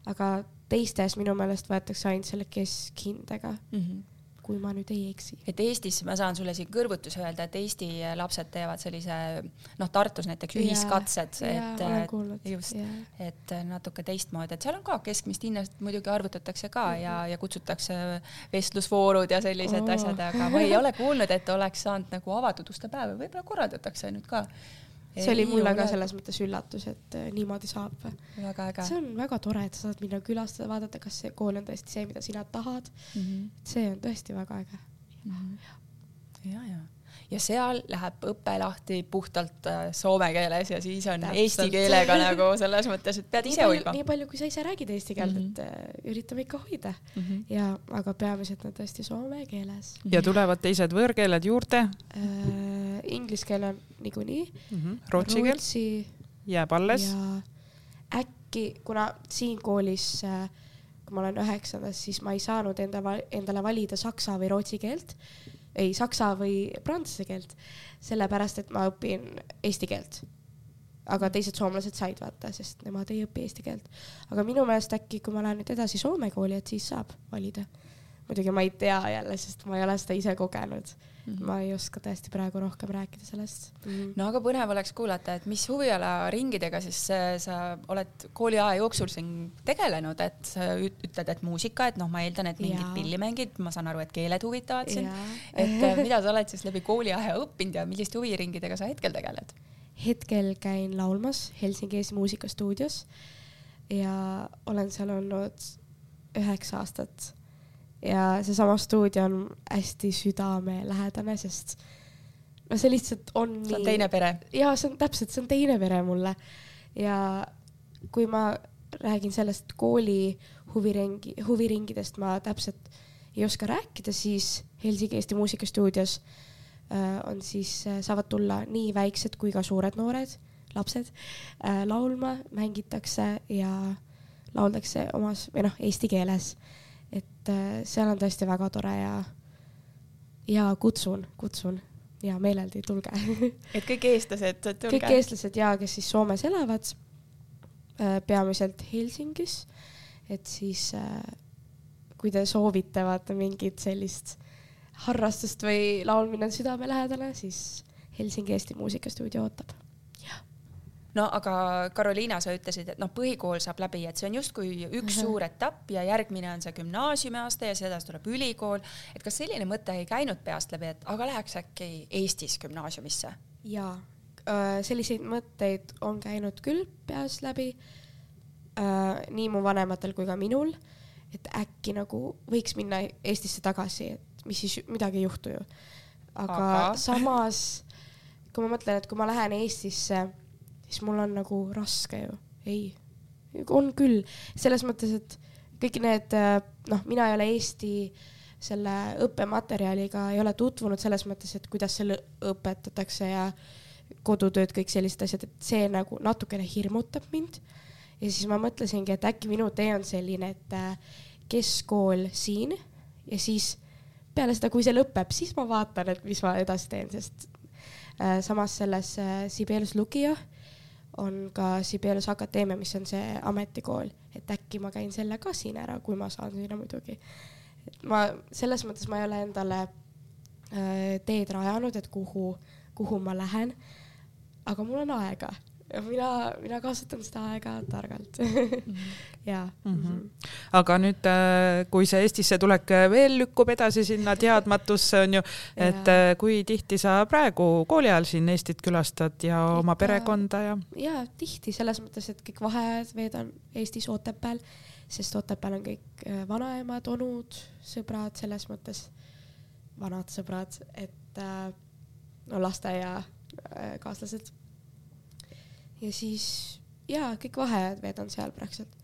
[SPEAKER 3] aga teistes minu meelest võetakse ainult selle keskhindega mm. -hmm kui ma nüüd ei eksi.
[SPEAKER 1] et Eestis ma saan sulle siin kõrvutusi öelda, et Eesti lapsed teevad sellise noh, Tartus näiteks ühiskatsed, et just, et natuke teistmoodi, et seal on ka keskmist hinnast muidugi arvutatakse ka mm -hmm. ja, ja kutsutakse vestlusvoorud ja sellised oh. asjad, aga ma ei ole kuulnud, et oleks saanud nagu avatud uste päeva, võib-olla korraldatakse nüüd ka
[SPEAKER 3] see oli mulle ka selles mõttes üllatus, et äh, niimoodi saab. see on väga tore, et sa saad minna külastada, vaadata, kas see kool on tõesti see, mida sina tahad mm. -hmm. see on tõesti väga äge mm.
[SPEAKER 1] -hmm. ja, ja ja seal läheb õpe lahti puhtalt äh, soome keeles ja siis on Täpselt. eesti keelega nagu selles mõttes, et pead ise hoidma.
[SPEAKER 3] nii palju, kui sa ise räägid eesti keelt mm, -hmm. et äh, üritame ikka hoida mm. -hmm. ja, aga peamiselt on tõesti soome keeles.
[SPEAKER 2] ja tulevad teised võõrkeeled juurde
[SPEAKER 3] äh,? Inglise keel on niikuinii mm.
[SPEAKER 2] -hmm. Rootsi keel jääb alles.
[SPEAKER 3] ja äkki, kuna siin koolis äh, kui ma olen üheksandas, siis ma ei saanud enda, endale valida saksa või rootsi keelt ei saksa või prantsuse keelt, sellepärast et ma õpin eesti keelt. aga teised soomlased said vaata, sest nemad ei õpi eesti keelt. aga minu meelest äkki, kui ma lähen nüüd edasi Soome kooli, et siis saab valida. muidugi ma ei tea jälle, sest ma ei ole seda ise kogenud Mm -hmm. ma ei oska tõesti praegu rohkem rääkida sellest
[SPEAKER 1] mm. -hmm. no aga põnev oleks kuulata, et mis huvialaringidega siis sa oled kooliaja jooksul siin tegelenud, et sa ütled, et muusika, et noh, ma eeldan, et mingid pillimängid, ma saan aru, et keeled huvitavad sind. et äh, mida sa oled siis läbi kooliaja õppinud ja milliste huviringidega sa hetkel tegeled?
[SPEAKER 3] hetkel käin laulmas Helsingi Eesti Muusikastuudios ja olen seal olnud üheksa aastat ja seesama stuudio on hästi südamelähedane, sest no see lihtsalt on
[SPEAKER 1] see on teine pere.
[SPEAKER 3] ja see on täpselt, see on teine pere mulle. ja kui ma räägin sellest kooli huviringi, huviringidest ma täpselt ei oska rääkida, siis Helsingi Eesti Muusikastuudios äh, on siis äh,, saavad tulla nii väiksed kui ka suured noored, lapsed äh, laulma, mängitakse ja lauldakse omas või noh, eesti keeles et äh, seal on tõesti väga tore ja, ja kutsun, kutsun ja meeleldi tulge.
[SPEAKER 1] Et kõik eestlased, tulge.
[SPEAKER 3] kõik eestlased ja kes siis Soomes elavad, äh, peamiselt Helsingis, et siis äh, kui te soovite vaata mingit sellist harrastust või laulmine on südamelähedane, siis Helsingi Eesti Muusikastuudio ootab
[SPEAKER 1] no aga Karoliina, sa ütlesid, et noh, põhikool saab läbi, et see on justkui üks mm -hmm. suur etapp ja järgmine on see gümnaasiumiaste ja sedasi tuleb ülikool. et kas selline mõte ei käinud peast läbi, et aga läheks äkki Eestis gümnaasiumisse?
[SPEAKER 3] jaa, äh, selliseid mõtteid on käinud küll peast läbi. Äh, nii mu vanematel kui ka minul, et äkki nagu võiks minna Eestisse tagasi, et mis siis midagi ei juhtu ju. aga, aga... samas, kui ma mõtlen, et kui ma lähen Eestisse siis mul on nagu raske ju. ei, on küll, selles mõttes, et kõik need, äh, noh, mina ei ole Eesti selle õppematerjaliga ei ole tutvunud selles mõttes, et kuidas selle õpetatakse ja kodutööd, kõik sellised asjad, et see nagu natukene hirmutab mind. ja siis ma mõtlesingi, et äkki minu tee on selline, et äh, keskkool siin ja siis peale seda, kui see lõpeb, siis ma vaatan, et mis ma edasi teen, sest äh, samas selles Sibelius Lukio äh, on ka Sibelius Akadeemia, mis on see ametikool, et äkki ma käin selle ka siin ära, kui ma saan sinna muidugi. et ma selles mõttes ma ei ole endale äh, teed rajanud, et kuhu, kuhu ma lähen. aga mul on aega mina, mina kasutan seda aega targalt ja mm. -hmm.
[SPEAKER 2] aga nüüd, äh, kui see Eestisse tulek veel lükkub edasi sinna teadmatusse, on ju, et ja. Äh, kui tihti sa praegu kooli ajal siin Eestit külastad ja Ikka, oma perekonda ja?
[SPEAKER 3] ja tihti selles mõttes, et kõik vaheajad veedan Eestis Otepääl, sest Otepääl on kõik äh, vanaemad, onud, sõbrad, selles mõttes vanad sõbrad, et no lasteaiakaaslased ja siis jaa, kõik vaheajad veedan seal praktiliselt.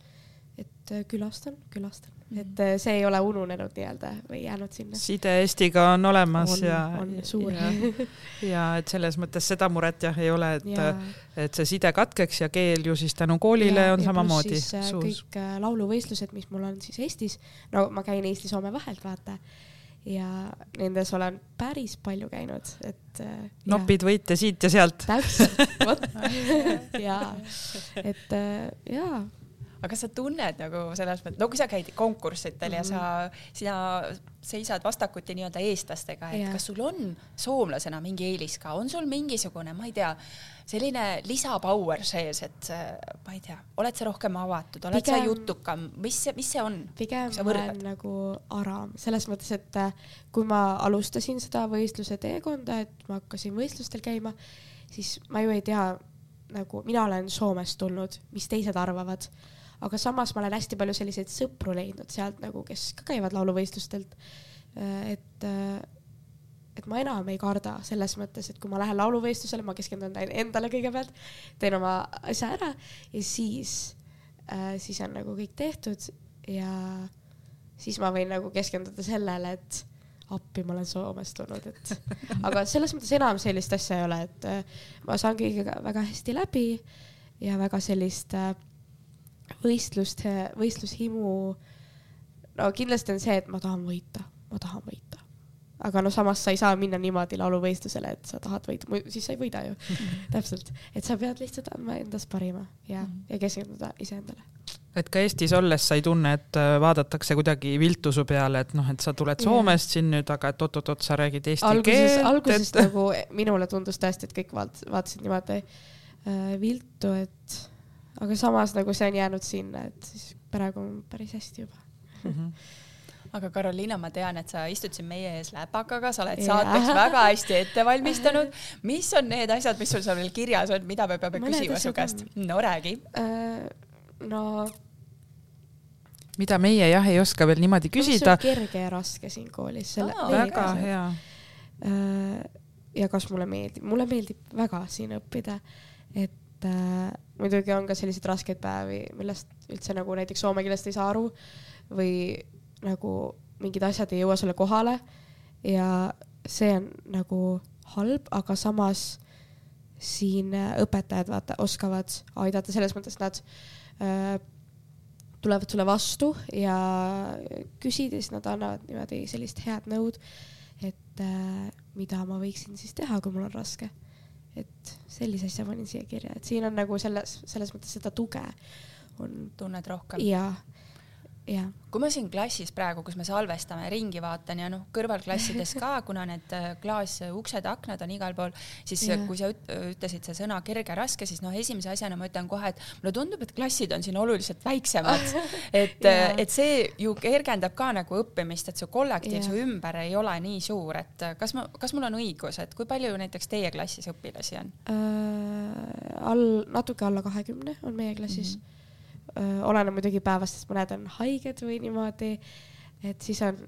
[SPEAKER 3] et äh, külastan, külastan mm, -hmm. et äh, see ei ole ununenud nii-öelda või jäänud sinna.
[SPEAKER 2] side Eestiga on olemas
[SPEAKER 3] on,
[SPEAKER 2] ja.
[SPEAKER 3] on suur.
[SPEAKER 2] ja, ja et selles mõttes seda muret jah ei ole, et, et see side katkeks ja keel ju siis tänu koolile ja, on samamoodi
[SPEAKER 3] suus. Äh, kõik lauluvõistlused, mis mul on siis Eestis, no ma käin Eesti-Soome vahelt, vaata ja nendes olen päris palju käinud, et.
[SPEAKER 2] Äh, nopid võite siit ja sealt.
[SPEAKER 3] täpselt, vot ja, et äh, ja
[SPEAKER 1] aga kas sa tunned nagu selles mõttes, no kui sa käid konkurssitel mm -hmm. ja sa, mhm. sina seisad vastakuti nii-öelda eestlastega, et yeah. kas sul on soomlasena mingi eelis ka, on sul mingisugune, ma ei tea, selline lisapower sees, et ma ei tea, oled sa rohkem avatud, oled pigem, sa jutukam, mis mis see on?
[SPEAKER 3] pigem ma olen nagu aram, selles mõttes, et äh, kui ma alustasin seda võistluse teekonda, et ma hakkasin võistlustel käima, siis ma ju ei tea, nagu mina olen Soomest tulnud, mis teised arvavad aga samas ma olen hästi palju selliseid sõpru leidnud sealt nagu, kes ka käivad lauluvõistlustelt. Äh, et, äh, et ma enam ei karda selles mõttes, et kui ma lähen lauluvõistlusele, ma keskendun endale kõigepealt, teen oma asja ära ja siis, äh, siis on nagu kõik tehtud ja siis ma võin nagu keskenduda sellele, et appi, ma olen Soomest tulnud, et aga selles mõttes enam sellist asja ei ole, et ma saan kõigega väga hästi läbi ja väga sellist äh, võistlust, võistlushimu. no kindlasti on see, et ma tahan võita, ma tahan võita. aga no samas sa ei saa minna niimoodi lauluvõistlusele, et sa tahad võita, siis sa ei võida ju täpselt, et sa pead lihtsalt andma endast parima ja, mhm. ja keskenduda iseendale
[SPEAKER 2] et ka Eestis olles sa ei tunne, et äh, vaadatakse kuidagi viltu su peale, et noh, et sa tuled Soomest siin nüüd, aga et oot-oot-oot, sa räägid eesti
[SPEAKER 3] alguses,
[SPEAKER 2] keelt.
[SPEAKER 3] alguses et... nagu minule tundus tõesti, et kõik vaat-, vaatasid niimoodi äh, viltu, et aga samas nagu see on jäänud sinna, et siis praegu on päris hästi juba mm. -hmm
[SPEAKER 1] aga Karoliina, ma tean, et sa istud siin meie ees läpakaga, sa oled saateks väga hästi ette valmistanud. mis on need asjad, mis sul seal veel kirjas on, mida me peame Mõned küsima su käest? no räägi
[SPEAKER 3] äh,. no
[SPEAKER 2] mida meie jah ei oska veel niimoodi küsida.
[SPEAKER 3] kerge ja raske siin koolis.
[SPEAKER 2] väga hea.
[SPEAKER 3] Äh, ja kas mulle meeldib, mulle meeldib väga siin õppida, et äh, muidugi on ka selliseid raskeid päevi, millest üldse nagu näiteks soome keelest ei saa aru või nagu mingid asjad ei jõua sulle kohale ja see on nagu halb, aga samas siin õpetajad vaata oskavad aidata selles mõttes, nad äh, tulevad sulle vastu ja küsida, siis nad annavad niimoodi sellist head nõud, et äh, mida ma võiksin siis teha, kui mul on raske. Et sellise asja panin siia kirja, et siin on nagu selles, selles mõttes seda tuge on.
[SPEAKER 1] tunned rohkem?
[SPEAKER 3] jaa
[SPEAKER 1] kui ma siin klassis praegu, kus me salvestame, ringi vaatan ja noh, kõrvalklassides ka, kuna need äh, klaasuksed, aknad on igal pool, siis yeah. kui sa ütlesid see sõna kerge, raske, siis noh, esimese asjana ma ütlen kohe, et mulle tundub, et klassid on siin oluliselt väiksemad. et yeah., et see ju kergendab ka nagu õppimist, et su kollektiiv yeah. su ümber ei ole nii suur, et äh, kas ma, kas mul on õigus, et kui palju näiteks teie klassis õpilasi on
[SPEAKER 3] äh,? all, natuke alla kahekümne on meie klassis mm. -hmm oleneb muidugi päevast, sest mõned on haiged või niimoodi, et siis on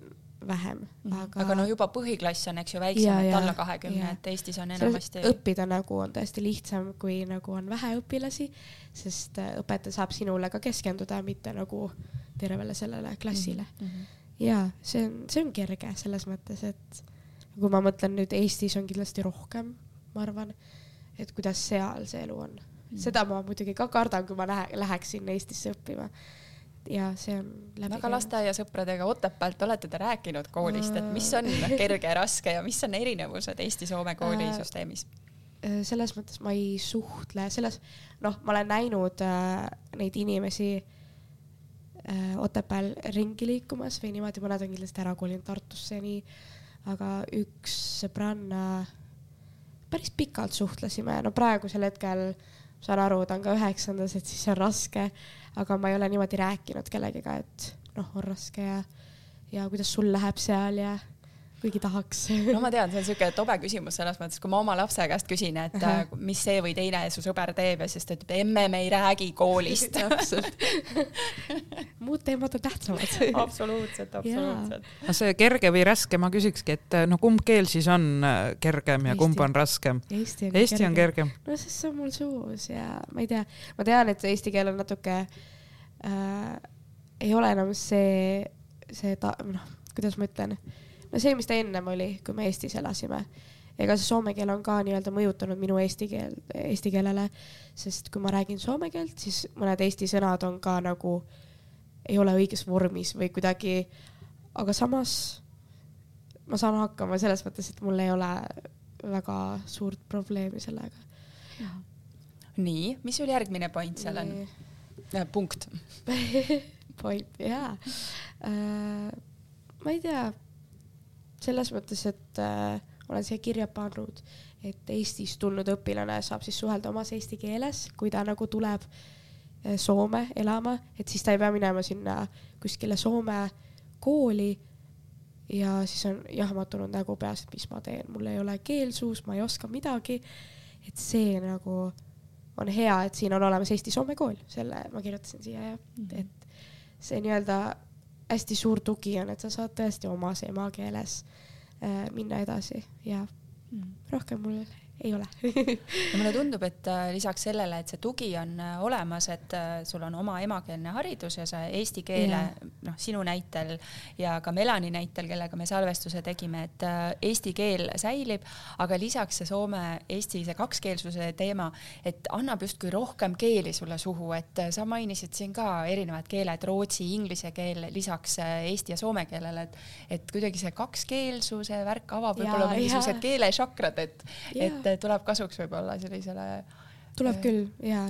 [SPEAKER 3] vähem -hmm. aga.
[SPEAKER 1] aga no juba põhiklass on, eks ju, väiksem, et alla kahekümne, et Eestis on enamasti.
[SPEAKER 3] õppida nagu on tõesti lihtsam, kui nagu on vähe õpilasi, sest õpetaja saab sinule ka keskenduda, mitte nagu tervele sellele klassile mm. -hmm. ja see on, see on kerge selles mõttes, et kui ma mõtlen nüüd Eestis on kindlasti rohkem, ma arvan, et kuidas seal see elu on seda ma muidugi ka kardan, kui ma lähe, läheksin Eestisse õppima. ja see on
[SPEAKER 1] läbi. aga lasteaiasõpradega Otepäält olete te rääkinud koolist, et mis on kerge ja raske ja mis on erinevused Eesti-Soome koolisüsteemis?
[SPEAKER 3] Äh, selles mõttes ma ei suhtle, selles, noh, ma olen näinud äh, neid inimesi äh, Otepääl ringi liikumas või niimoodi, mõned on kindlasti ära kolinud Tartusse ja nii, aga üks sõbranna, päris pikalt suhtlesime, no praegusel hetkel äh, saan aru, ta on ka üheksandas, et siis on raske, aga ma ei ole niimoodi rääkinud kellegiga, et noh, on raske ja, ja kuidas sul läheb seal ja kuigi tahaks.
[SPEAKER 1] no ma tean, see on niisugune tobe küsimus selles mõttes, kui ma oma lapse käest küsin, et uh -huh. mis see või teine su sõber teeb ja siis ta ütleb, emme, me ei räägi koolist
[SPEAKER 3] täpselt muud teemad on tähtsamad
[SPEAKER 1] absoluutselt, absoluutselt.
[SPEAKER 2] no see kerge või raske, ma küsikski, et no kumb keel siis on äh, kergem ja Eesti. kumb on raskem?
[SPEAKER 3] Eesti on,
[SPEAKER 2] Eesti on kergem.
[SPEAKER 3] no sest see on mul suus ja ma ei tea, ma tean, et eesti keel on natuke äh,, ei ole enam see, see ta-, noh, kuidas ma ütlen no see, mis ta ennem oli, kui me Eestis elasime, ega see soome keel on ka nii-öelda mõjutanud minu eesti keel, eesti keelele, sest kui ma räägin soome keelt, siis mõned eesti sõnad on ka nagu, ei ole õiges vormis või kuidagi, aga samas ma saan hakkama selles mõttes, et mul ei ole väga suurt probleemi sellega.
[SPEAKER 1] nii, mis sul järgmine point seal on? Äh, punkt
[SPEAKER 3] point, jaa äh,. ma ei tea selles mõttes, et äh, olen siia kirja pannud, et Eestist tulnud õpilane saab siis suhelda omas eesti keeles, kui ta nagu tuleb äh, Soome elama, et siis ta ei pea minema sinna kuskile Soome kooli ja siis on jahmatunud nägu peas, et mis ma teen, mul ei ole keel suus, ma ei oska midagi. et see nagu on hea, et siin on olemas Eesti-Soome kool, selle ma kirjutasin siia ja -hmm. et see nii-öelda hästi suur tugi on, et sa saad tõesti omas emakeeles äh, minna edasi ja mm. rohkem mul ei ole.
[SPEAKER 1] No mulle tundub, et äh, lisaks sellele, et see tugi on äh, olemas, et äh, sul on oma emakeelne haridus ja sa eesti keele, noh, sinu näitel ja ka Melani näitel, kellega me salvestuse tegime, et eesti keel säilib, aga lisaks see soome-eesti, see kakskeelsuse teema, et annab justkui rohkem keeli sulle suhu, et sa mainisid siin ka erinevad keeled, rootsi, inglise keel lisaks eesti ja soome keelele, et, et kuidagi see kakskeelsuse värk avab võib-olla mingisugused keelešakrad, et, et tuleb kasuks võib-olla sellisele.
[SPEAKER 3] tuleb äh, küll ja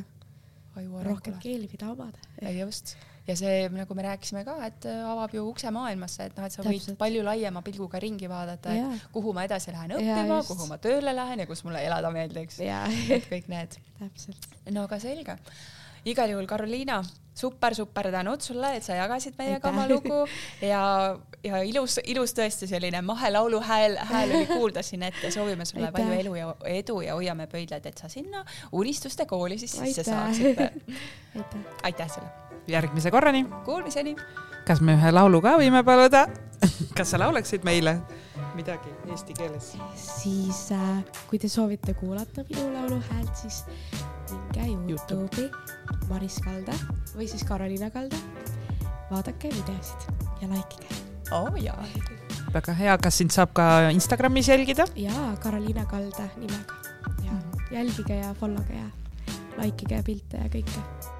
[SPEAKER 3] rohkem keeli, mida omada.
[SPEAKER 1] just ja see, nagu me rääkisime ka, et äh, avab ju ukse maailmasse, et noh, et sa võid Täpselt. palju laiema pilguga ringi vaadata, et kuhu ma edasi lähen õppima, kuhu ma tööle lähen ja kus mulle elada meeldiks. et kõik need. no aga selge. Igal juhul, Karoliina, super-super tänud sulle, et sa jagasid meiega oma lugu ja, ja ilus, ilus tõesti selline mahelaulu hääl, hääl oli kuulda siin ette. soovime sulle Aitäh. palju elu ja edu ja hoiame pöidlaid, et sa sinna unistuste kooli siis sisse saaksid. aitäh,
[SPEAKER 3] aitäh
[SPEAKER 1] sulle
[SPEAKER 2] järgmise korrani.
[SPEAKER 1] Kuulmiseni.
[SPEAKER 2] kas me ühe laulu ka võime paluda kas sa laulaksid meile midagi eesti keeles?
[SPEAKER 3] siis äh, kui te soovite kuulata minu laulu häält, siis minge Youtube'i Maris Kalda või siis Karoliina Kalda. vaadake videosid ja likeige.
[SPEAKER 1] oo oh, jaa.
[SPEAKER 2] väga hea, kas sind saab ka Instagramis jälgida?
[SPEAKER 3] jaa, Karoliina Kalda nimega ja mm jälgige ja follow ge ja like ige pilte ja kõike